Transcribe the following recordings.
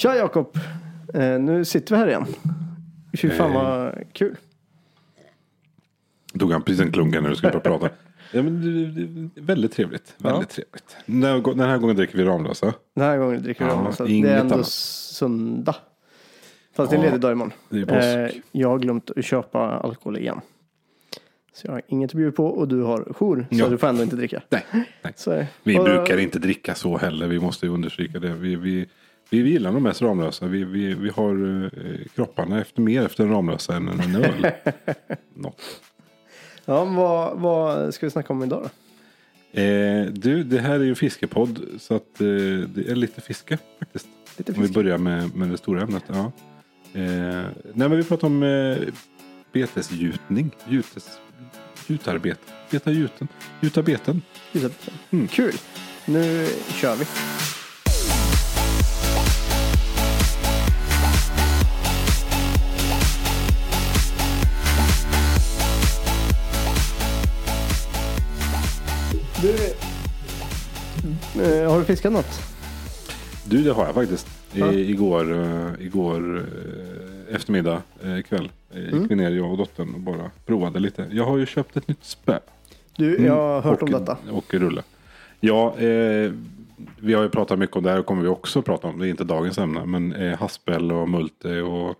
Tja Jakob! Eh, nu sitter vi här igen. Fy fan Hej. vad kul. Tog han precis en klunga när du skulle börja prata. Ja, men, det- det- väldigt trevligt. Väldigt trevligt. Den här, den här gången dricker vi Ramlösa. Den här gången dricker vi Ja, så det inget är ändå annat. söndag. Fast det är en ledig dag imorgon. det är påsk. Eh, jag har glömt att köpa alkohol igen. Så jag har inget att bjuda på och du har jour. Så Ja. du får ändå inte dricka. Nej, nej. Så. Vi Och- brukar inte dricka så heller. Vi måste ju understryka det. Vi, vi, vi gillar nog mest Ramlösa. Vi, vi, vi har eh, kropparna efter mer efter en Ramlösa än en öl. Något. Ja, vad, vad ska vi snacka om idag då? Eh, du, det här är ju fiskepodd. Så att eh, det är lite fiske faktiskt. Lite Om vi börjar med, med det stora ämnet. Ja. Eh, nej, men vi pratar om eh, betesgjutning. Jutes, jutarbete. Beta gjuten. Gjuta beten. Mm. Kul! Nu kör vi. Du, eh, har du fiskat något? Du, det har jag faktiskt. I, Ja. Igår, eh, igår eh, eftermiddag, eh, kväll. Eh, Mm. gick vi ner jag och dottern och bara provade lite. Jag har ju köpt ett nytt spö. Du, jag har hört och, om detta. Och rulle. Ja, vi har ju pratat mycket om det här och kommer vi också prata om. Det är inte dagens ämne. Men eh, haspel och multe och,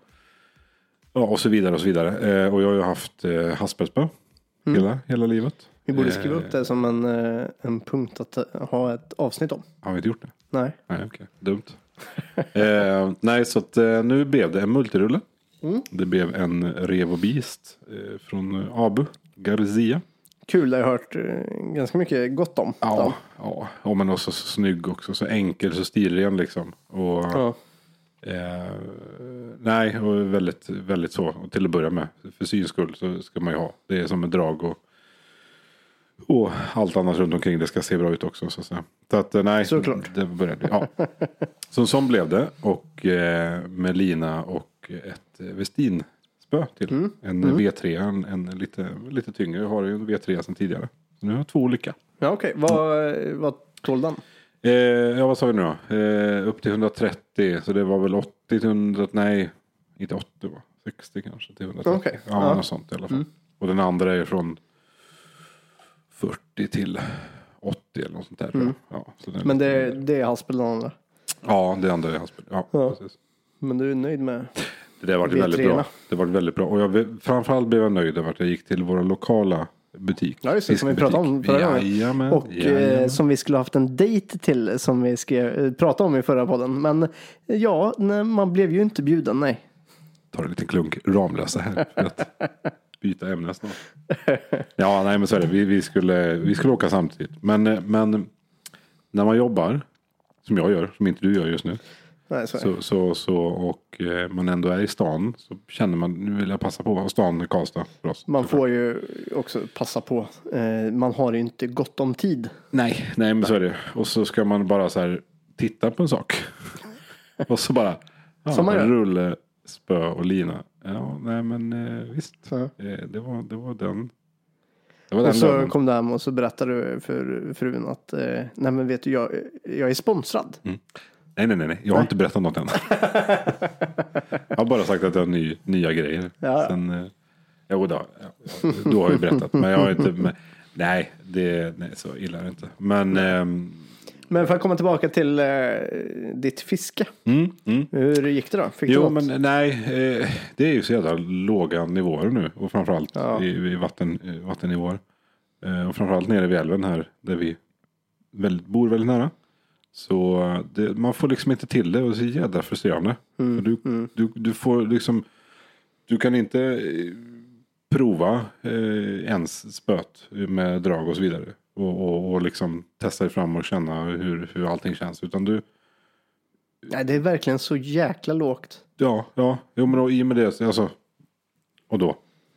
ja, och så vidare och så vidare. Och jag har ju haft eh, haspelspö hela, hela livet. Vi borde skriva Eh, upp det som en, eh, en punkt att eh, ha ett avsnitt om. Har vi inte gjort det? Nej. Nej, okej. Dumt. eh, nej, så att, eh, nu blev det en multirulle. Mm. Det blev en Revo Beast eh, från Abu Garcia. Kul, det har jag hört ganska mycket gott om. Ja, ja. Och men också så snygg också. Så enkel, så stilren liksom. Och, Ja. eh, nej, och väldigt, väldigt så. Och till att börja med, för syns skull så ska man ju ha. Det är som ett drag och, och allt annat runt omkring det ska se bra ut också. Så, att säga. så att eh, nej, Såklart. det började. Ja. Så som blev det. Och eh, med lina och ett eh, Westin-spö till. Mm. En V3, en, en lite, lite tyngre. Jag har ju en V3 sedan tidigare. Så nu har jag två olika. Ja, okej. Vad, vad tål den? Eh, ja, vad sa vi nu då? Eh, upp till 130, så det var väl 80 till 100, nej, inte 80 va? 60 kanske till 130. Okej, Ja, ja. Mm. något sånt i alla fall. Och den andra är från 40 till 80 eller något sånt där. tror jag. Ja, så den, Mm. Men det, det är haspel den andra. Ja, det andra är haspel. Ja, Ja. precis. Men du är nöjd med? Det där var V3:orna. väldigt bra. Det var väldigt bra. Och jag, framförallt blev jag nöjd över att jag gick till våra lokala butik. Ja, just det, som vi pratade om förra gången. Jajamän, Och eh, jajamän. som vi skulle haft en dejt till som vi skrev, eh, pratade om i förra podden. Men eh, ja, nej, man blev ju inte bjuden, nej. tar en liten klunk Ramlösa här. För att byta ämne snart. Ja, nej men så är det. Vi, vi, skulle, vi skulle åka samtidigt. Men, eh, men när man jobbar, som jag gör, som inte du gör just nu. nej så. Så, så, så, och eh, man ändå är i stan. Så känner man, nu vill jag passa på. Och stan är Karlstad för oss. Man får ju också passa på. Eh, man har ju inte gott om tid. Nej, nej men så är det. Och så ska man bara så här titta på en sak. och så bara, ja, rulle, spö och lina. Ja, nej men eh, visst. Så. Eh, det, var, det var den. Det var Och den så lönen. kom du hem och så berättade du för frun att eh, nej men vet du, jag, jag är sponsrad. Nej, nej, nej, nej. Jag har inte berättat något än. jag har bara sagt att jag har ny, nya grejer. Ja. Sen, jo, då, ja, då har jag berättat. Men jag har inte, men, nej, det, nej, så illa är det inte. Men, Men för att komma tillbaka till eh, ditt fiske. mm, mm. Hur gick det då? Fick Jo, men nej, eh, det är ju så jävla låga nivåer nu. Och framförallt Ja. i, i vatten, i vattennivåer. Eh, och framförallt nere vid älven här, där vi väldigt, bor väldigt nära. Så eh, det, man får liksom inte till det och det är så jävla frustrerande. Mm, du, du, du får liksom, du kan inte eh, prova eh, ens spöt med drag och så vidare. Och, och, och liksom testa dig fram och känna hur, hur allting känns. Utan du, Nej, det är verkligen så jäkla lågt. Ja, ja. Jo, men då, i och med det, alltså. Och då?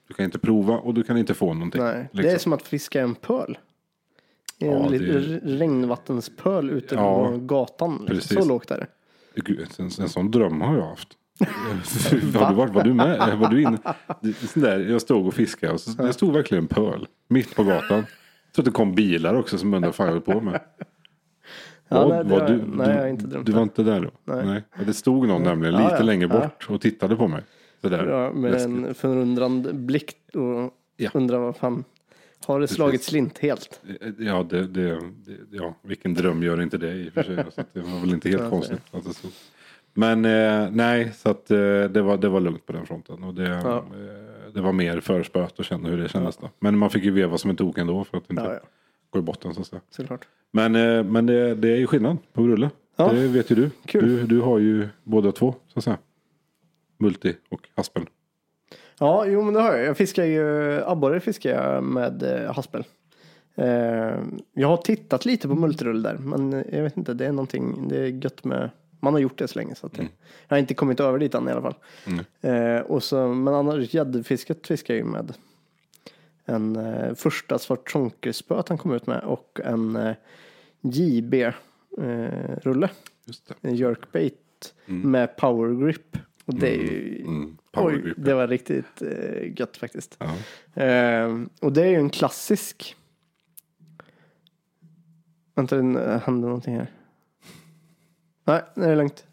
Du kan inte prova och du kan inte få någonting. Nej, det liksom. är som att fiska en pöl. En Ja, det- regnvattenspöl ute Ja, på gatan. Liksom. Så lågt är det. Gud, en, en sån dröm har jag haft. var, du, var, var du med? Var du inne? Det- Sån där, jag stod och fiskade och så, det stod verkligen en pöl mitt på gatan. Så att det kom bilar också som undrade vad fan jag höll på med. Ja, nej, det vad har- du, nej, du, jag har inte drömt Du var inte där då? Nej. Ja, Det stod någon nämligen lite ja, längre bort och tittade på mig. Sådär. Ja, med Läskigt. en förundrande blick och Ja. undrar vad fan. Har det slagit slint helt? Ja, det, det, det, ja, vilken dröm gör inte det i och för sig. Så att det var väl inte helt Ja, konstigt. Att det stod. Men eh, nej, så att eh, det, var, det var lugnt på den fronten. Och det, Ja. eh, det var mer förspöt och känna hur det kändes. Då. Men man fick ju veva som en tok ändå för att inte Ja, ja, gå i botten så att säga. såklart. Men, eh, men det, det är ju skillnad på rulle. Ja. Det vet ju du. Kul. du. Du har ju båda två så att säga. Multi och haspel. Ja, jo men det har jag. Jag fiskar ju, abborre fiskar jag med eh, haspel. Eh, jag har tittat lite på multirull där, men jag vet inte, det är någonting, det är gött med, man har gjort det så länge så att det, jag har inte kommit över dit än i alla fall. Eh, och så, men annars gäddfisket fiskar jag ju med en eh, första svartsonkerspöt han kom ut med och en eh, JB eh, en jerkbait med power grip. Och det är ju, Mm. Oj, grip. det var riktigt eh, gött faktiskt. Eh, och det är ju en klassisk. Vänta, det hände någonting här. Nej, det är lugnt.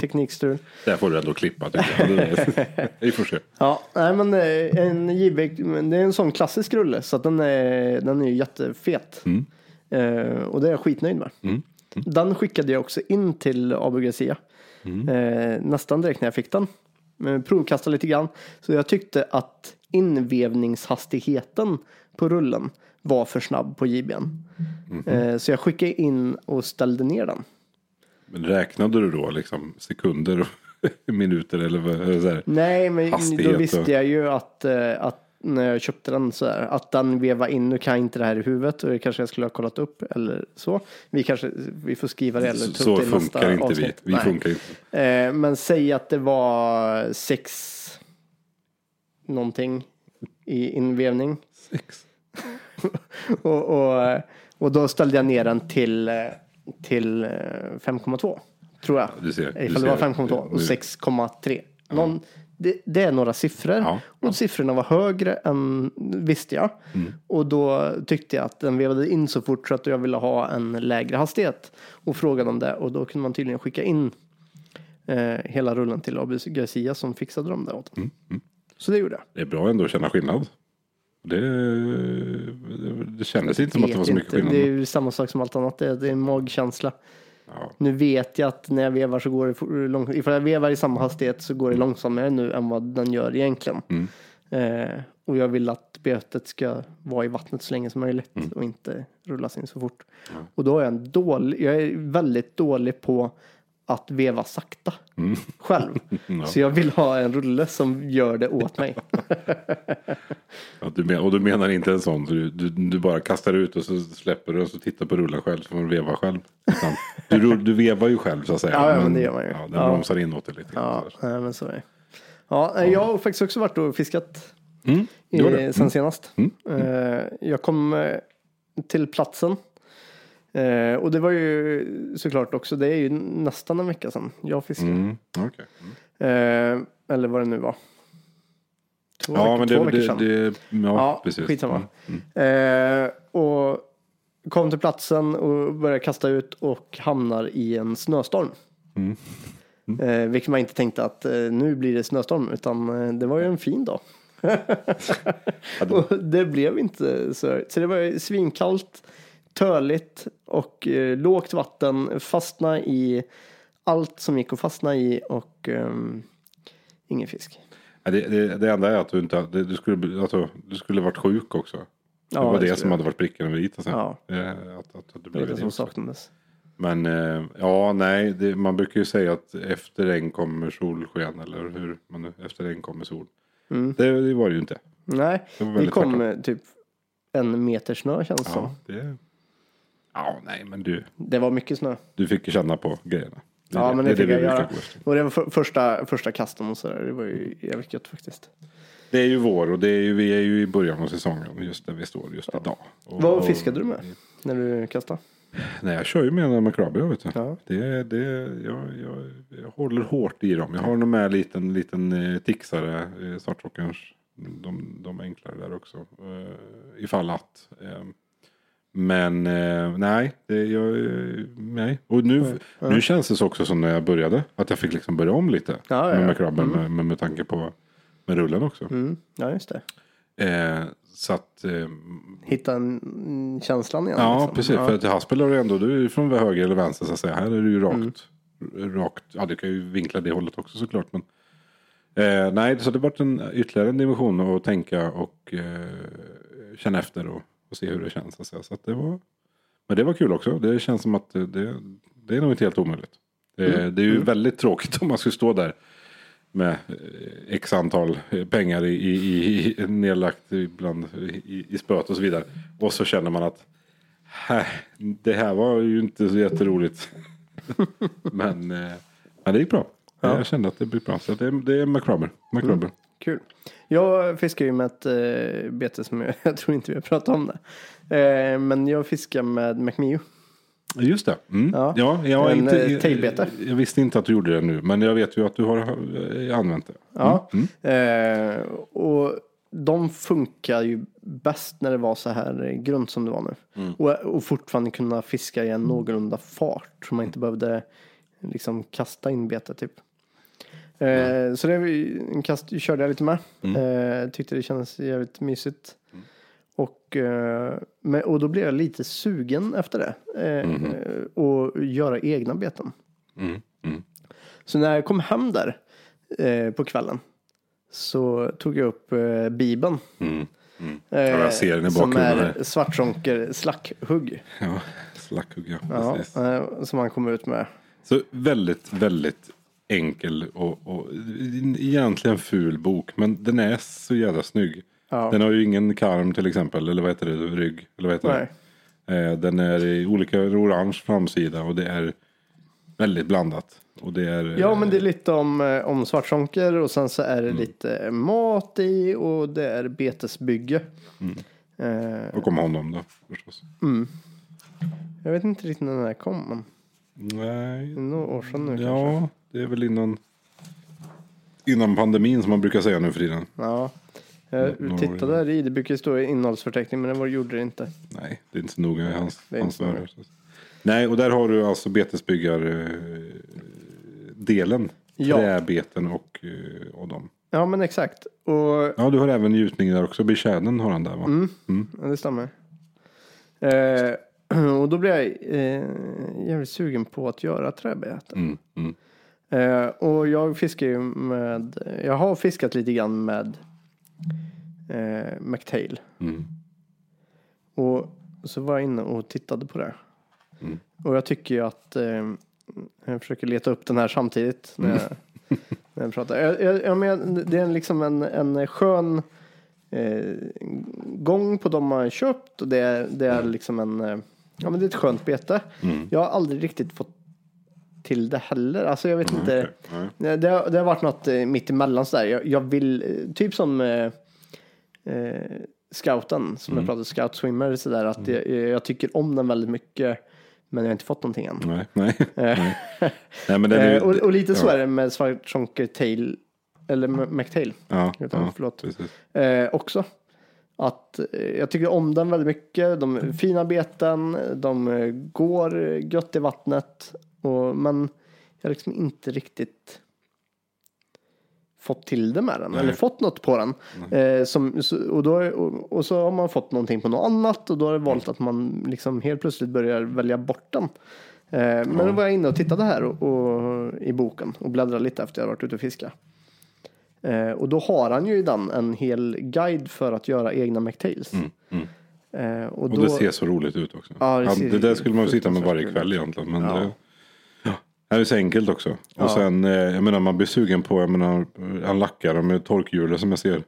Teknikstrul. Där får du ändå klippa. Vi får se. Ja, nej men eh, en JB, men det är en sån klassisk rulle så att den är, den är ju jättefet. Mm. Eh, och det är jag skitnöjd med. Mm. Den skickade jag också in till Abu Garcia. Mm. Eh, nästan direkt när jag fick den. Eh, provkastade lite grann. Så jag tyckte att invävningshastigheten på rullen var för snabb på JBn. Mhm. Eh, så jag skickade in och ställde ner den. Men räknade du då liksom sekunder och minuter eller vad? så här? Nej, men då visste och- jag ju att, eh, att när jag köpte den så här, att den veva in, nu kan jag inte det här i huvudet och det kanske jag skulle ha kollat upp eller så. Vi kanske, vi får skriva det eller ta Så upp det funkar inte vi. avsnitt. Vi Nej. funkar inte. Eh, men säg att det var sex någonting i invävning. Sex. Och, och, och då ställde jag ner den till, eh, till eh, 5,2 tror jag. Du ser, du Ifall det var ser. 5,2 och Nu- 6,3. Någon, det, det är några siffror. Ja. Och siffrorna var högre än visste jag. Mm. Och då tyckte jag att den vevade in så fort så att jag ville ha en lägre hastighet. Och frågade om det. Och då kunde man tydligen skicka in eh, hela rullen till AB Garcia som fixade dem där åt Mm, en. Så det gjorde jag. Det är bra ändå att känna skillnad. Det, det, kändes inte som att det var så mycket skillnad. Det är ju samma sak som allt annat. Det är, en magkänsla. Ja. Nu vet jag att när jag vevar så går det for- lång- Ifall jag vevar i samma hastighet så går det långsammare nu än vad den gör egentligen. Mm. Eh, och jag vill att betet ska vara i vattnet så länge som möjligt Mm. och inte rullas in så fort. Och då är jag en dålig, jag är väldigt dålig på att veva sakta själv. Mm. Ja. Så jag vill ha en rulle som gör det åt mig. Du men, och du menar inte en sån, så du, du, du bara kastar ut och så släpper du och så tittar på rullen själv så får du veva själv. Du, du vevar ju själv så att säga. Ja, ja, men det gör man ju. Ja, den Ja. bromsar inåt det lite. Ja, nej, men så är det. Ja, jag har faktiskt också varit och fiskat Mm, i, det sen senast. Mm. Eh, jag kom eh, till platsen. Eh, och det var ju såklart också, det är ju nästan en vecka sedan jag fiskade. Mm, okej. Eh, eller vad det nu var. Två, Ja, veckor, men två det, veckor det, sedan. det, ja, ja, precis. skitsamma. Mm. Eh, och kom till platsen och började kasta ut och hamnar i en snöstorm. Mm. Eh, vilket man inte tänkte att eh, nu blir det snöstorm, utan eh, det var ju en fin dag. Det- Och det blev inte så. Så det var ju svinkallt, töligt och eh, lågt vatten. Fastna i allt som gick att fastna i och ehm, ingen fisk. Ja, det, det, det enda är att du inte, det, du, skulle, alltså, du skulle varit sjuk också. Det Ja, var det, som jag. hade varit prickan över i. Sen. Ja. Eh, Att, att, att du blev det det som saknades. Men eh, ja, nej, det, man brukar ju säga att efter regn kommer solsken eller hur man nu, efter regn kommer sol. Mm. Det, det var det ju inte. Nej, Det det kom tvärtom. eh, typ en meter snö känns det som. Ja, det, ja, nej, men du, Det var mycket snö. du fick känna på grejerna. Det Ja, men det är fick jag göra. Och det var för, första, första kasten och sådär. Det var ju jävligt gött faktiskt. Det är ju vår och det är ju, vi är ju i början av säsongen just där vi står just idag. Och, Vad fiskade du med när du kastade? Nej, jag kör ju med en macrabia vet du. Ja. Det, det, jag, jag, jag håller hårt i dem. Jag har nog med en liten, liten eh, tixare, eh, svartrockerns. De, de enklare där också. Eh, ifall att. Eh, Men eh, nej, det, jag, nej. Och nu, nu känns det så också som när jag började. Att jag fick liksom börja om lite. Ja, med ja. McRubben med, med, med tanke på med rullen också. Mm. Ja, just det. Eh, så att, eh, Hitta en, mm, känslan igen. ja liksom. precis. Ja. För att i Haspel har du ändå, du är från höger eller vänster så att säga. Här är du ju rakt. Mm. rakt ja, du kan ju vinkla det hållet också såklart. Men, eh, nej, så det har varit en, ytterligare en dimension att tänka och eh, känna efter och, och se hur det känns. Så, att säga. så det var, men det var kul också. Det känns som att det, det, är nog inte helt omöjligt. Det, Mm. det är ju väldigt tråkigt om man skulle stå där med eh, x antal eh, pengar i, i, i, i nedlagt ibland i, i spöt och så vidare. Och så känner man att "Hä, det här var ju inte så jätteroligt. men, eh, men det gick bra. Jag kände att det blev bra. Så det, det är McRubber. McRubber. Kul. Jag fiskar ju med ett eh, bete som jag, jag tror inte vi har pratat om det. Eh, men jag fiskar med McMio. Just det. Mm. Ja. Ja. jag, En, inte, eh, tailbete. jag, jag visste inte att du gjorde det nu. Men jag vet ju att du har eh, använt det. Ja. Eh, och de funkar ju bäst när det var så här grunt som det var nu. Och, och fortfarande kunna fiska i en någorlunda fart. Så man inte behövde liksom kasta in betet typ. Eh, Så det en kast körde jag lite med. Eh, tyckte det kändes jävligt mysigt. Och, eh, och då blev jag lite sugen efter det. Eh, Och göra egna beten. Mm. Mm. Så när jag kom hem där på kvällen så tog jag upp Bibeln. Mm. Mm. Ja, jag ser den i som bakgrunden är här. Slackhugg. Ja, slackhugg ja. Ja, Precis. som han kom ut med. Så väldigt, väldigt enkel och, och egentligen ful bok. Men den är så jävla snygg. Ja. Den har ju ingen karm till exempel. Eller vad heter det? Rygg. Eller vad heter Nej. det? Eh, Den är i olika orange framsida. Och det är väldigt blandat. Och det är... Ja, men det är lite om, eh, om svartsonker och sen så är Mm. det lite mat i och det är betesbygge. Mm. Eh, Och kom honom då förstås. jag vet inte riktigt när den här kom, Nej. några år sedan nu kanske. Ja, det är väl innan... Innan pandemin som man brukar säga nu för tiden. Ja. Jag Några år tittade där i, det brukar ju stå i innehållsförteckning men det var, gjorde det inte. Nej, det är inte så noga i hans, det är hans inte så värld. Nej, och där har du alltså betesbyggar eh, delen. Ja. Träbeten och, eh, och dem. Ja men exakt. Och Ja, du har även gjutning där också. Betjänen har han där va? Mm. Ja, det stämmer. Eh, och då blev jag eh, jävligt sugen på att göra träbeten. Mm. Mm. Eh, och jag fiskar ju med, jag har fiskat lite grann med eh, McTail. Mm. Och så var jag inne och tittade på det. Mm. Och jag tycker ju att eh, jag försöker leta upp den här samtidigt när jag, när jag pratar. Jag, jag, jag men, det är liksom en, en skön eh, gång på de man har köpt och det är, det är liksom en, eh, ja men det är ett skönt bete. Mm. Jag har aldrig riktigt fått till det heller. Alltså jag vet inte. okej. Nej. Nej, Det, har, det har varit något eh, mitt emellan sådär. Jag, jag vill, eh, typ som eh, eh, scouten, som jag pratade scout swimmer sådär. Att jag, jag tycker om den väldigt mycket. Men jag har inte fått någonting än. Nej, nej. nej. nej men är, och, och lite så ja. är det med svartsonker tail, eller McTail Ja, Utan, ja, förlåt. precis. också. Att eh, jag tycker om den väldigt mycket. De är fina beten, de eh, går gött i vattnet. Och, men jag har liksom inte riktigt fått till det med den. Nej. Eller fått något på den. Eh, som, och, då, och, och så har man fått någonting på något annat. Och då har det valt att man liksom helt plötsligt börjar välja bort den. Eh, men då var jag inne och tittade här och, och, i boken och bläddrade lite efter jag varit ute och fiskat. Eh, och då har han ju i den en hel guide för att göra egna McTails. mm. Eh, och Och då, det ser så roligt ut också. Ja, det Ja, det där skulle man sitta med varje kväll egentligen. Men Ja. det, ja, det är så enkelt också. Och Ja. sen, eh, jag menar man blir sugen på, jag menar, han lackar med torkhjulet som jag ser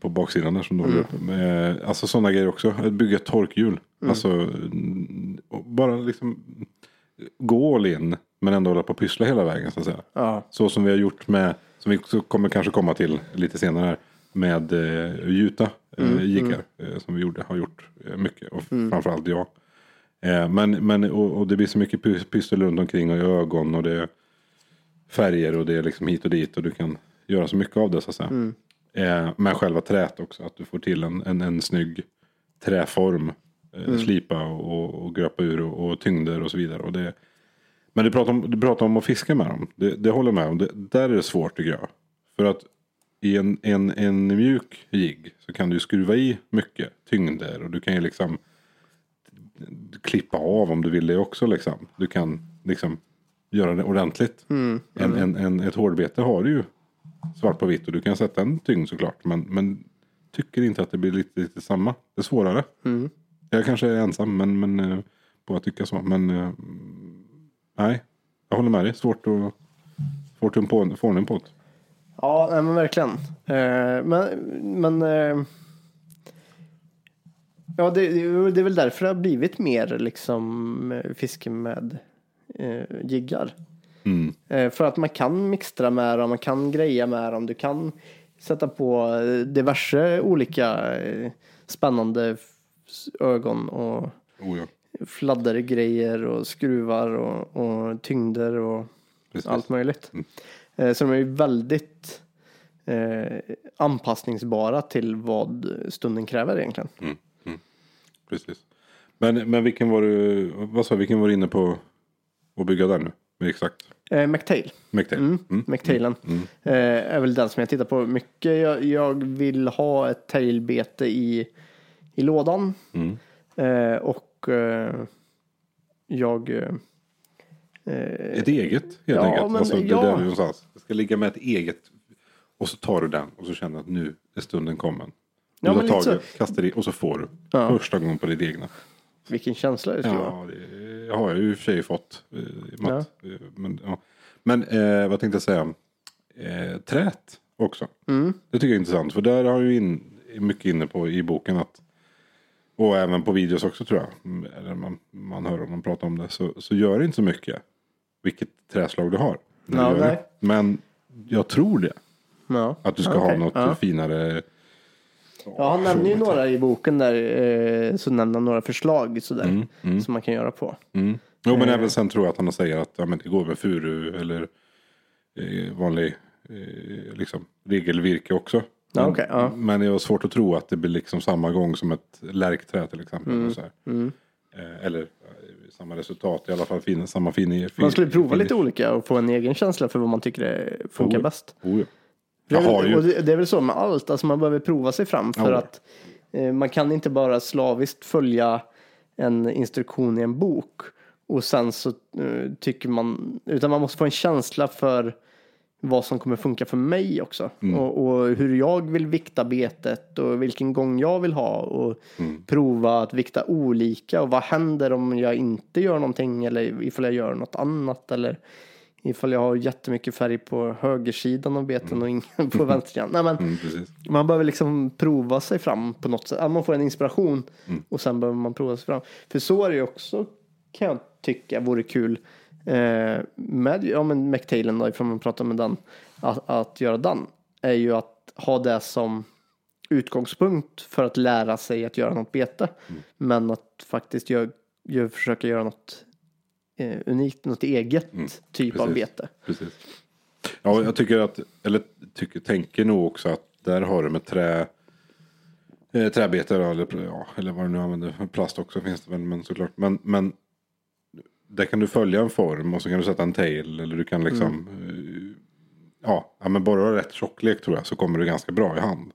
på baksidan där som de Mm. mm. upp. Med, alltså sådana grejer också. Att bygga torkhjul. Alltså mm, bara liksom gå all in. Men ändå hålla på och pyssla hela vägen så att säga. Så som vi har gjort med, som vi kommer kanske komma till lite senare här. Med eh, gjuta Mm, eh, jiggar. Eh, som vi gjorde, har gjort eh, mycket. Och framförallt jag. Eh, men, men och, och det blir så mycket py- pyssel runt omkring och i ögon och det är färger och det är liksom hit och dit. Och du kan göra så mycket av det så att säga. Mm. Eh, men själva trät också. Att du får till en, en, en snygg träform. Eh, Slipa och, och gröpa ur och, och tyngder och så vidare. Och det, men du pratar, om, du pratar om att fiska med dem. Det, det håller jag med om. Det, där är det svårt tycker jag. För att i en, en, en mjuk jigg så kan du skruva i mycket tyngder. Och du kan ju liksom klippa av om du vill det också. Liksom. Du kan liksom göra det ordentligt. En, en, en, ett hårdbete har du ju svart på vitt och du kan sätta en tyngd såklart. Men, men tycker inte att det blir lite, lite samma. Det är svårare. Jag kanske är ensam men, men, eh, på att tycka så. Men eh, nej, jag håller med dig. Svårt att svårt att få få ordning på det. Ja, nej, men verkligen. Eh, men men eh, ja, det, det är väl därför det har blivit mer liksom fiske med eh, jiggar. Mm. Eh, för att man kan mixtra med dem, man kan greja med dem, du kan sätta på eh, diverse olika eh, spännande ögon och Oh, ja. Fladdergrejer och skruvar och, och tyngder och Precis. allt möjligt. Eh, Så de är ju väldigt eh, anpassningsbara till vad stunden kräver egentligen. Precis. Men, men vilken var du, vad sa vilken var du inne på att bygga där nu? Exakt. Eh, McTail, McTail. mm. Mm. McTailen eh, är väl den som jag tittar på mycket. Jag, jag vill ha ett tailbete i, i lådan. Mm. Eh, och eh, jag... Eh, Ett eget helt Ja, enkelt. men- alltså, det ja. där någonstans. Det ska ligga med ett eget. Och så tar du den och så känner du att nu är stunden kommen. Du Ja, lite tagit, så. kastar i och så får du. Ja. Första gången på ditt egna. vilken känsla det skulle vara. Ja, det har jag ju i och för sig fått. eh, Matt. Eh, Men, ja. men eh, vad tänkte jag säga? Eh, trät också. Mm. Det tycker jag är intressant. För där har jag ju in, mycket inne på i boken att och även på videos också tror jag. Mm, Eller man, man hör om de pratar om det. Så, så gör det inte så mycket. Vilket träslag du har. Ja, du. Men jag tror det. Ja. Att du ska Okej, ha något ja. finare. Ja, han nämner ju några i boken där, eh, så nämner han några förslag sådär, som man kan göra på. Mm. Jo men även sen tror jag att han säger att ja, men det går med furu eller eh, vanlig eh, liksom, regelvirke också. Men, okej, ja. men jag har svårt att tro att det blir liksom samma gång som ett lärkträ till exempel. Mm, så här. Eh, eller eh, samma resultat, i alla fall fin, samma fin, fin Man skulle prova lite finish. olika och få en egen känsla för vad man tycker är, funkar Oh, bäst. Oh, ja. Jag har ju, det, det är väl så med allt, alltså man behöver prova sig fram för Ja. att eh, man kan inte bara slaviskt följa en instruktion i en bok och sen så eh, tycker man, utan man måste få en känsla för vad som kommer funka för mig också. Mm. Och, och hur jag vill vikta betet och vilken gång jag vill ha och Mm. prova att vikta olika och vad händer om jag inte gör någonting eller ifall jag gör något annat eller ifall jag har jättemycket färg på högersidan av beten och ingen på vänstersidan. Nej, men mm, man behöver liksom prova sig fram på något sätt. Man får en inspiration Mm. och sen behöver man prova sig fram. För så är det ju också kan jag tycka vore kul eh, med ja, men McTailen då, ifall man pratar med den, att, att göra den, är ju att ha det som utgångspunkt för att lära sig att göra något bete. Mm. Men att faktiskt gör, gör, försöka göra något eh, unikt, något eget typ av Mm. precis. bete. Precis. Ja, jag tycker att, eller tycker, tänker nog också att där har du med trä, eh, träbete eller, ja, eller vad du nu använder, plast också finns det väl, men såklart. Men, men där kan du följa en form och så kan du sätta en tail eller du kan liksom, eh, ja, men bara du har rätt tjocklek tror jag så kommer det ganska bra i hand.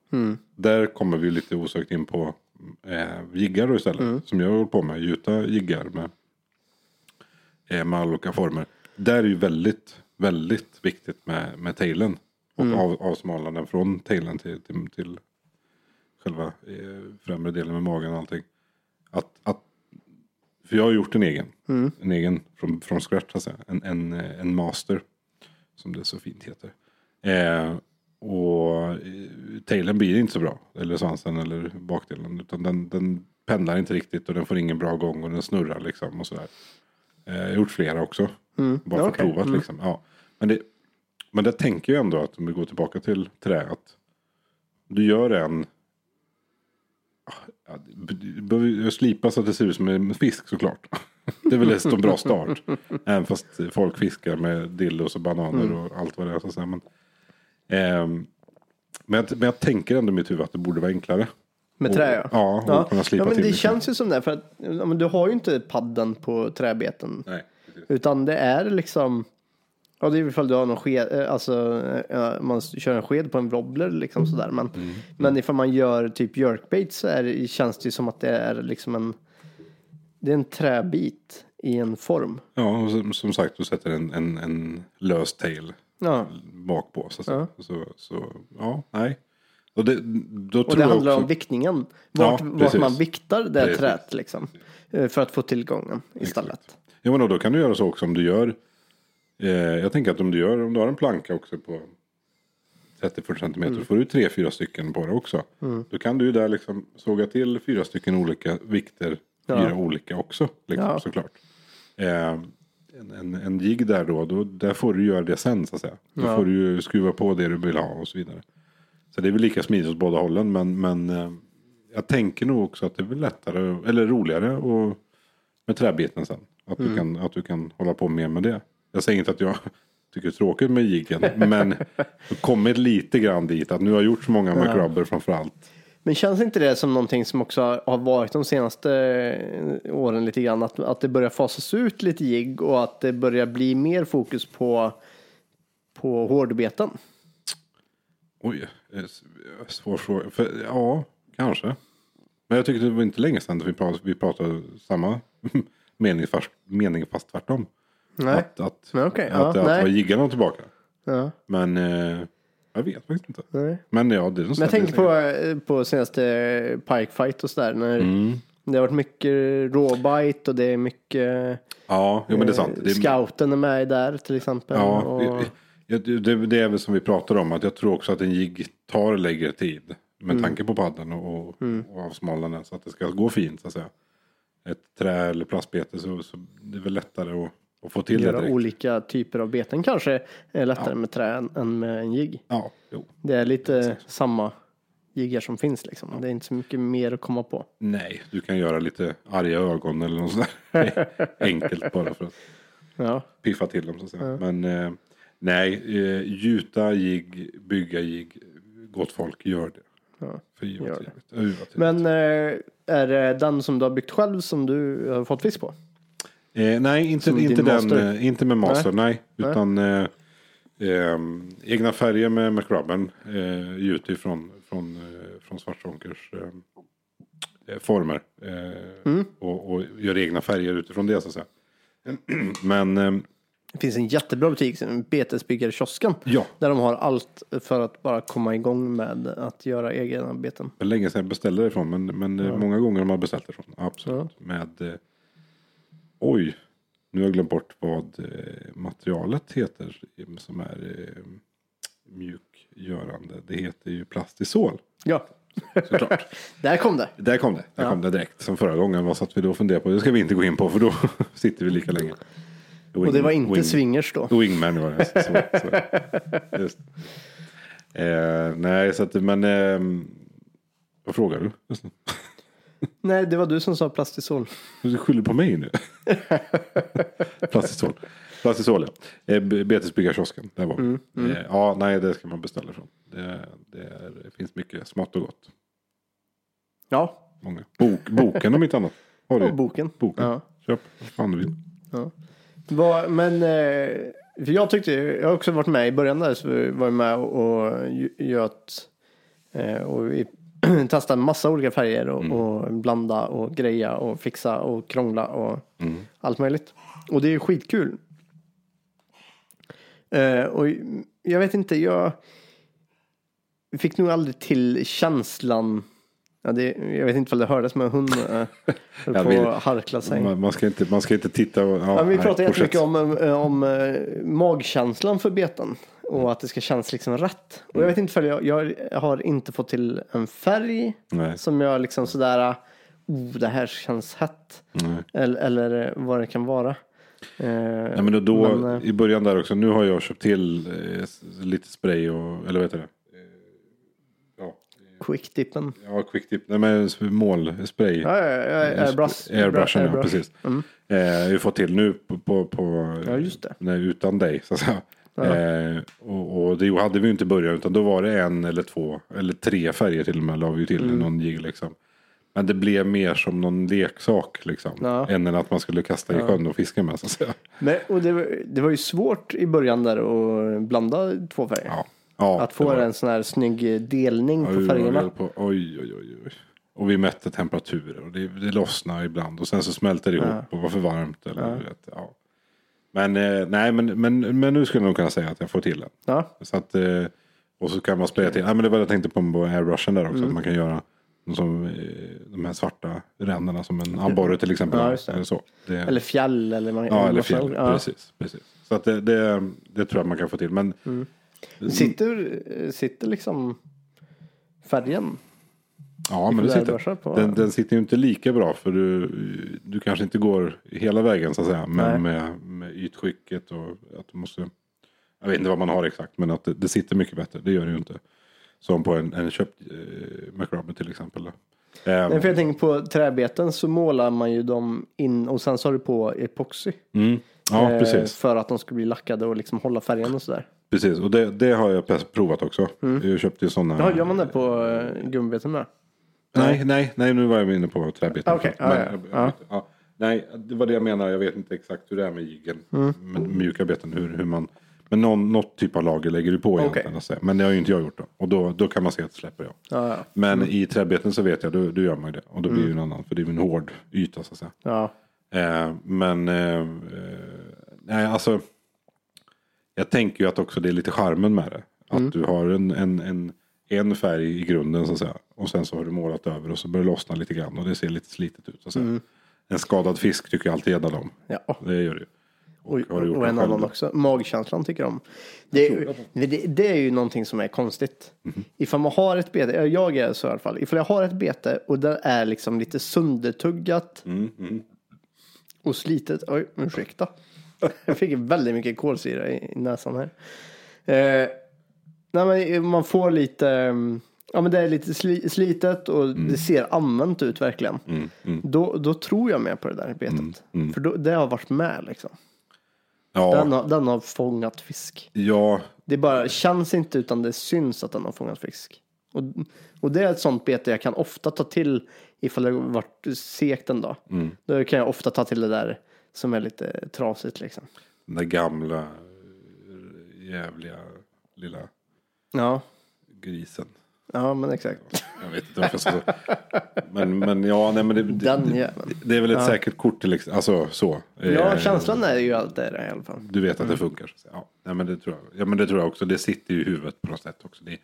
Där kommer vi lite osökt in på eh, jiggar istället, som jag håller på med, gjuta jiggar med eh, med olika former. Där är ju väldigt, väldigt viktigt med, med tailen. Och av, avsmala den från tailen till, till, till själva eh, främre delen med magen och allting. Att, att, för jag har gjort en egen. En egen från, från scratch så att säga. En, en, en master. Som det så fint heter. Eh, och eh, tailen blir inte så bra. Eller svansen eller bakdelen. Utan den, den pendlar inte riktigt och den får ingen bra gång och den snurrar liksom och sådär. Eh, Jag har gjort flera också. Bara för att Okej. prova liksom. Ja. Men, det, men det tänker jag ändå att om vi går tillbaka till trä. Att du gör en. Ja, du behöver ju slipa så att det ser ut som en fisk såklart. Det är väl en bra start. Även fast folk fiskar med dildos och bananer och allt vad det är. Så att säga. Men, ehm, men, jag, men jag tänker ändå i mitt huvud att det borde vara enklare. Med trä ja. Ja, och slipa ja men det känns ju som det. För att ja, men du har ju inte padden på träbeten. Nej, precis. Utan det är liksom. Ja det är ifall du har någon sked. eh, Alltså eh, man kör en sked på en wobbler liksom sådär. Men, Mm. men ifall man gör typ jerkbait så är det, känns det ju som att det är liksom en. Det är en träbit i en form. Ja, och som, som sagt, du sätter en, en, en lös tail Ja. bak på. Så, så, så, så ja, nej. Och det, då Och tror det jag handlar också, om viktningen. Vart, Ja, vart man viktar det Precis. träet liksom. eh, För att få tillgången istället. Ja, men då, då kan du göra så också om du gör. Eh, jag tänker att om du gör, om du har en planka också på 30-40 centimeter. Mm. Får du tre, fyra stycken på det också. Då kan du ju där liksom såga till fyra stycken olika vikter. Ja. Fyra olika också, liksom, Ja. såklart. Eh, en, en, en jigg där då, då, där får du göra det sen så att säga. Då Ja. får du ju skruva på det du vill ha och så vidare. Så det är väl lika smidigt åt båda hållen. Men, men eh, jag tänker nog också att det är väl lättare, eller roligare och, med träbiten sen. Att, Mm. du kan, att du kan hålla på mer med det. Jag säger inte att jag tycker det är tråkigt med jiggen. men kommit lite grann dit. Att nu har jag gjort så många McRubber framförallt. Men känns inte det som någonting som också har- varit de senaste eh, åren lite grann? Att, att det börjar fasas ut lite jigg och att det börjar bli mer fokus på, på hårdbeten. Oj, eh, svår fråga. Ja, kanske. Men jag tycker det var inte länge sedan vi pratade, vi pratade samma mening fast, mening fast tvärtom. Nej. Att, att, Men okej, att, ja, att nej. var jiggarna tillbaka. Ja, Men eh, jag vet faktiskt inte. nej. Men ja, det är Men jag tänker på, eh, på senaste Pike Fight och sådär. När Mm. Det har varit mycket råbite och det är mycket Ja, jo, men det är sant. eh, Det är, Scouten är med där till exempel. ja, och, det, det, det är väl som vi pratar om. Att jag tror också att en jigg tar längre tid. Med Mm. tanke på padden och, och, och avsmalnande. Så att det ska gå fint så att säga. Ett trä eller plastbete så, så det är väl lättare att, att få till det göra direkt. olika typer av beten kanske är lättare med trä än- med en jigg. Ja, jo. Det är lite samma jiggar som finns liksom. Det är inte så mycket mer att komma på. Nej, du kan göra lite arga ögon eller något sånt där. Enkelt bara för att Ja, piffa till dem så att säga. Men eh, nej, eh, gjuta jigg, bygga jigg. Gott folk gör det. Ja, För gör det. Ja. Men eh, är det den som du har byggt själv som du har fått fisk på? Eh, nej, inte, Som inte, den, eh, inte med master, nej. Utan eh, eh, egna färger med McRubben. Eh, gjuter från, från, eh, Svartånkers eh, former. Mm. och, och gör egna färger utifrån det så att säga. Men Det finns en jättebra butik, Betesbyggarkiosken. ja, Där de har allt för att bara komma igång med att göra egna beten. det länge sedan jag beställde det ifrån. Men, men eh, många gånger har man beställt det ifrån. Absolut. Med, eh, oj, nu har jag glömt bort vad eh, materialet heter. Som är eh, mjukgörande. Det heter ju plastisol. Ja, Såklart. där kom det. Där kom det. Där Ja. kom det direkt. Som förra gången. Vad satt vi då och funderade på? Det ska vi inte gå in på för då sitter vi lika länge. Och det var inte wing, swingers då. Wingman var det. Så, så. Just. Eh, nej, så att, men eh, vad frågar du? Nej, det var du som sa plastisol. Du skyller på mig nu. Plastisol. Plastisol ja. Eh, Betesbyggarkiosken. Där var Mm, vi. Eh, ja, nej det ska man beställa från. Det, det, är, det finns mycket smått och gott. Ja, Många. Bok, boken om inte annat. Har du? boken. Boken. Ja. Köp vad fan du vill. Ja. Vad- men eh, för jag tyckte, jag har också varit med i början där så var jag med och gö- göt och vi testade massa olika färger och, och blanda och greja och fixa och krångla och allt möjligt. Och det är skitkul. Eh, och jag vet inte, jag fick nog aldrig till känslan Ja, det, jag vet inte om det hördes men hon äh, höll Jag på att harkla sig. Man, man, ska inte, man ska inte titta. Ja, Ja, vi pratar jättemycket om, eh, om eh, magkänslan för beten. Och att det ska kännas liksom rätt. Och jag vet inte för jag, jag har inte fått till en färg Nej. som jag liksom sådär, oh det här känns hett. Eller, eller vad det kan vara. Eh, Nej, men då, då men, eh, i början där också. Nu har jag köpt till eh, lite spray och, eller vad heter det? Eh, ja, Quickdippen. ja, quick tip. Nej men målspray. Ja, ja, ja, airbrush. Airbrushen, ja airbrush. precis. Mm. Eh, ju fått till nu på, på, på Ja, just det. Nej, utan dig så att säga. Eh, och, och det hade vi ju inte i början utan då var det en eller två eller tre färger till och med la vi till Mm. någon jigg liksom. Men det blev mer som någon leksak liksom. Ja. Än att man skulle kasta i sjön och fiska med så att säga. Men, och det, var- det var ju svårt i början där att blanda två färger. Ja. Ja, Att få en sån här snygg delning på Oj, färgerna. oj, På, oj, oj, oj, oj. Och vi mätte temperaturer och det, det lossnade ibland. Och sen så smälte det ihop och var för varmt. Eller, du vet, ja. Men, eh, nej, men, men, men nu skulle jag nog kunna säga att jag får till den. Ja, Så att, eh, och så kan man spraya till. Nej, men det var det jag tänkte på med airbrushen där också. Mm. Att man kan göra som, eh, de här svarta ränderna som en abborre till exempel. Ja, det. Eller så. Det, eller fjäll eller man, ja, eller fjäll. Ja. Precis, precis. Så att det, det, det tror jag man kan få till. Men Sitter, sitter liksom färgen? Ja, men det sitter. på- Den, den sitter ju inte lika bra för du, du kanske inte går hela vägen så att säga. Nej. Men med, med ytskicket och att du måste. Jag vet inte vad man har exakt men att det, det sitter mycket bättre. Det gör det ju inte. Som på en, en köpt eh, McRobber till exempel. Ehm, Nej, för jag tänker på träbeten så målar man ju dem in och sen så har du på epoxy. mm, ja, Eh, precis. För att de ska bli lackade och liksom hålla färgen och sådär. precis. Och det, det har jag provat också. Jag köpte ju sådana. Ja, gör man det på uh, gummibeten med? Nej, nej, nej, nu var jag inne på träbiten. Okej, Men- ja, ja, ja. Nej, det var det jag menar. Jag vet inte exakt hur det är med jiggen. Mm. Med mjuka beten. Hur, hur man, men någon, något typ av lager lägger du på egentligen. Säga. Men det har ju inte jag gjort då. Och då, då kan man se att det släpper jag. Ja, ja. Men i träbeten så vet jag, då, då gör man det. Och då blir det ju en annan. För det är ju en hård yta så att säga. ja. Eh, men, eh, eh, nej alltså. Jag tänker ju att också det är lite charmen med det. Att du har en, en, en, en färg i grunden så att säga. Och sen så har du målat över och så börjar det lossna lite grann. Och det ser lite slitet ut så att säga. En skadad fisk tycker jag alltid gädda om. ja. Det gör det ju. Och, du och det en annan också. Magkänslan tycker de. Det, är- det, det är ju någonting som är konstigt. Mhm. Ifall man har ett bete, ja, jag är så i alla fall. Ifall jag har ett bete och det är liksom lite söndertuggat Mm, mm. och slitet. Oj, ursäkta. Jag fick väldigt mycket kolsyra i, i näsan här. Eh, nej, men man får lite, mm, ja men det är lite sli, slitet och det ser använt ut verkligen. Mm, mm. Då, då tror jag mer på det där betet. mm. För då, det har varit med liksom. Ja, Den har, den har fångat fisk. ja, Det bara känns inte utan det syns att den har fångat fisk. Och, och det är ett sånt bete jag kan ofta ta till ifall det har varit sekt en dag. Mm. Då kan jag ofta ta till det där som är lite trasigt liksom. den där gamla jävliga lilla Ja, grisen. ja men exakt. Jag vet inte varför jag ska. Men, men ja, nej men det, det, det, det är väl ett säkert kort till ex- alltså så. Ja, Eh, känslan är ju allt det där i alla fall. Du vet att det funkar. Ja, nej, men det tror jag. Ja, men det tror jag också. Det sitter ju i huvudet på något sätt också. Det,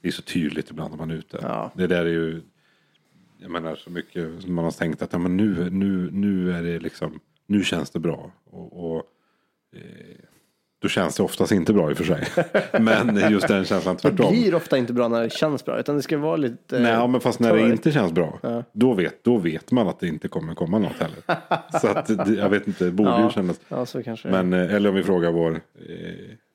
det är så tydligt ibland när man är ute. Ja. Det där är ju, jag menar så mycket som man har tänkt att ja, men nu, nu, nu är det liksom, nu känns det bra. Och, och eh, då känns det oftast inte bra i och för sig. men just den känslan Det tvärtom. blir ofta inte bra när det känns bra utan det ska vara lite... Nej, ja, men fast när det inte känns bra, då, vet, då vet man att det inte kommer komma något heller. så att, det, jag vet inte, det borde ju Ja, kännas. ja, så kanske det. Men, eh, eller om vi frågar vår eh,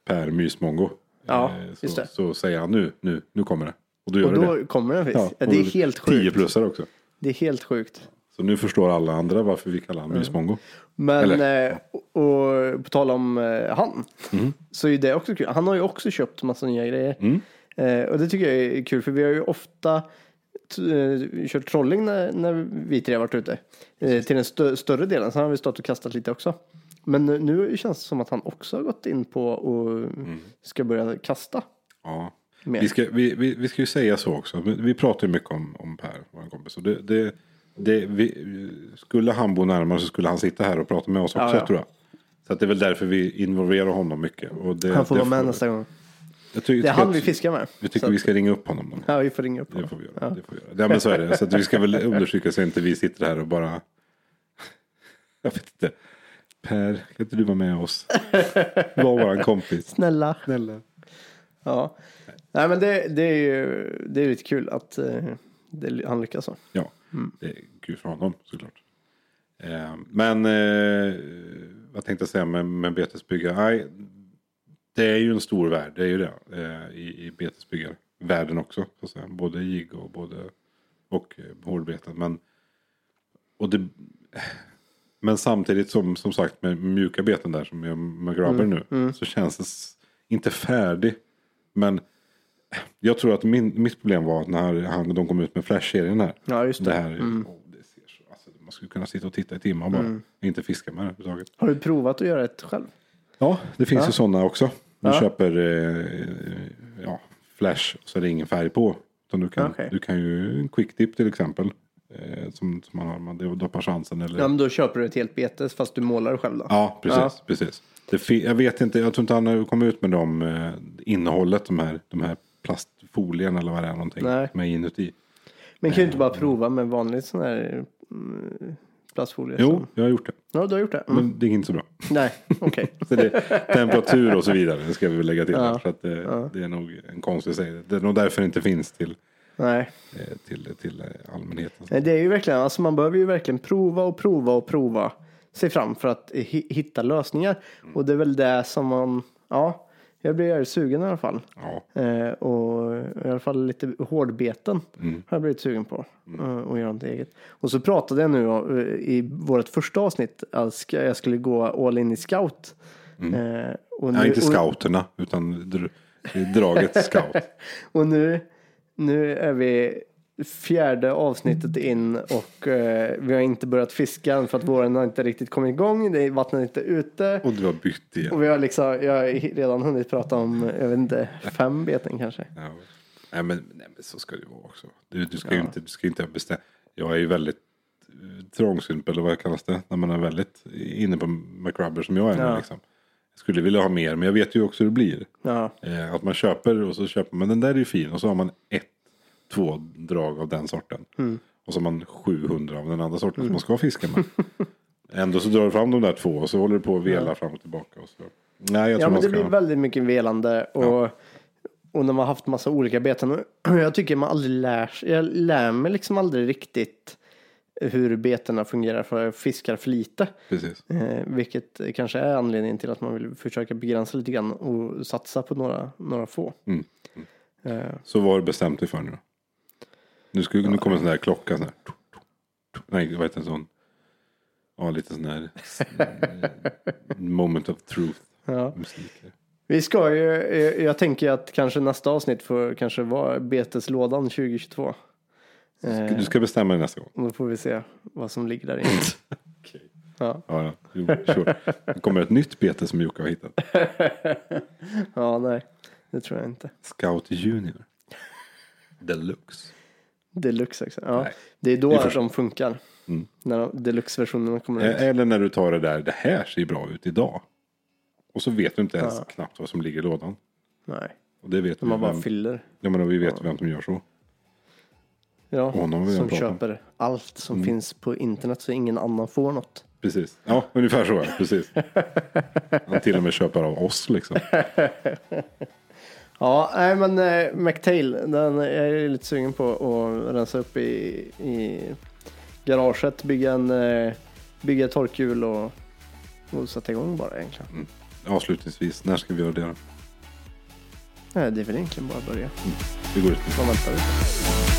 Per Mysmongo. Ja, eh, just så, det. så säger han nu, nu, nu kommer det. Och då gör Och det då det. kommer den fisk. Ja, det är helt 10 sjukt. plussar också. Det är helt sjukt. Så nu förstår alla andra varför vi kallar honom Mysmongo. Men eh, och, på tal om eh, han. Mm. Så är det också kul. Han har ju också köpt massa nya grejer. Mm. Eh, och det tycker jag är kul för vi har ju ofta eh, kört trolling när, när vi tre har varit ute. Eh, till den stö- större delen. Sen har vi stått och kastat lite också. Men nu- känns det som att han också har gått in på och ska börja kasta. Ja. Mer. Vi, ska, vi, vi, vi ska ju säga så också. Vi, vi pratar ju mycket om, om Per, vår kompis. Och det, det, det, vi, skulle han bo närmare så skulle han sitta här och prata med oss också Ja, ja. tror jag. Så att det är väl därför vi involverar honom mycket. Det, Han får det vara med nästa gång. Jag tycker, Det är han att- vi fiskar med. Vi tycker Så vi att- ska ringa upp honom. Då. Ja, vi får ringa upp Det honom. får vi göra. Det får vi göra. Ja, men så är det. Så att vi ska väl understryka så att inte vi sitter här och bara... Jag vet inte. Per, kan inte du vara med oss? Var våran kompis. Snälla. Snälla. Ja. Nej men det, det är ju det är lite kul att eh, det, han lyckas så. Ja, det är kul för honom såklart. Eh, men eh, vad tänkte jag säga med, med betesbyggare? Nej, det är ju en stor värld, det är ju det. Eh, I i betesbyggarvärlden också. Så att säga. Både jigg och, både, och eh, hårdbeten. Men, och det, men samtidigt som, som sagt med mjuka beten där som jag med grabber nu. Så känns det inte färdig. Men jag tror att min, mitt problem var när han, de kom ut med Flash-serien här. Ja, just det. Det här, åh, det ser så, alltså, man skulle kunna sitta och titta i timmar bara. Inte fiska med det överhuvudtaget. Har du provat att göra ett själv? Ja, det finns Ja. ju sådana också. Du Ja. köper eh, ja, Flash så är det ingen färg på. Utan du, kan, Okej. du kan ju en quick dip till exempel. Eh, som, som man har, man doppar chansen eller... Ja, men då köper du ett helt bete fast du målar det själv då? Ja, precis. Ja. precis. Det, jag vet inte, jag tror inte han har kommit ut med dem, eh, innehållet, de här, de här plastfolien eller vad det är någonting. Nej. Med inuti. Men kan du inte bara prova med vanligt sån här mm, plastfolie? Jo, som- jag har gjort det. Ja, du har gjort det? Mm. Men det är inte så bra. Nej, okej. Det, temperatur och så vidare, ska vi väl lägga till. Ja. här, Så att det, det är nog en konstig säg. Det är nog därför det inte finns till, Nej. eh, till, till eh, allmänheten. Nej, det är ju verkligen, alltså man behöver ju verkligen prova och prova och prova sig fram för att hi- hitta lösningar. Mm. Och det är väl det som man, ja, jag blir sugen i alla fall. Ja, Eh, och i alla fall lite hårdbeten Mm. har jag blivit sugen på. Eh, och göra något eget. Och så pratade jag nu eh, i vårt första avsnitt att jag skulle gå all in i scout. Eh, och, Mm. Nej, nu, inte scouterna, utan dr- draget scout. och nu, nu är vi fjärde avsnittet in och eh, vi har inte börjat fiska än för att våren har inte riktigt kommit igång. Det är vattnet inte ute. Och du har bytt igen. Och vi har liksom, jag har redan hunnit prata om, jag vet inte, fem beten kanske. Ja. Nej, men, nej men så ska det vara också. Du, du ska ju inte, du ska inte bestämma. Jag är ju väldigt eh, trångsynt eller vad kallas det? När man är väldigt inne på McRubber som jag är nu Ja. liksom. Jag skulle vilja ha mer men jag vet ju också hur det blir. Ja, Eh, att man köper och så köper man den där är ju fin och så har man ett, två drag av den sorten. Mm. Och så har man 700 av den andra sorten som man ska fiska med. Ändå så drar du fram de där två och så håller du på och vela fram och tillbaka. Och så. Nej, jag ja tror men man det ska... blir väldigt mycket velande och, och när man har haft massa olika beten. Jag tycker man aldrig lär sig, jag lär mig liksom aldrig riktigt hur betena fungerar för jag fiskar för lite. Precis. Eh, vilket kanske är anledningen till att man vill försöka begränsa lite grann och satsa på några, några få. Mm. Eh, Så vad har du bestämt dig för nu? Nu, ska, nu kommer en sån där klocka. Sån här. Nej, vad heter en sån? Ja, lite sån här moment of truth. ja. Musik. Vi ska ju, jag tänker att kanske nästa avsnitt får kanske vara beteslådan 2022. Eh, Du ska bestämma dig nästa gång. då får vi se vad som ligger där inne. Ja, ja. Jo, sure. Det kommer ett nytt bete som Jocke har hittat. ja, nej, det tror jag inte. Scout Junior. Deluxe. Deluxe också. Ja, Nej. det är då får se. de funkar. Mm. När de, deluxe-versionerna kommer ut. Eh, Eller när du tar det där, det här ser bra ut idag. Och så vet du inte ens Ja. knappt vad som ligger i lådan. Nej, Och det vet de vi man bara vem, fyller. ja, men vi vet vem som gör så. Ja, som köper allt som Mm. finns på internet så ingen annan får något. Precis. Ja, ungefär så. Ja. Precis. Han till och med köper av oss liksom. Ja, nej men eh, McTail, den är jag lite sugen på att rensa upp i, i garaget, bygga en eh, bygga ett torkhjul och, och sätta igång bara egentligen. Avslutningsvis, när ska vi göra det då? Nej, det är väl egentligen bara att börja. Vi går ut nu. Man väntar lite.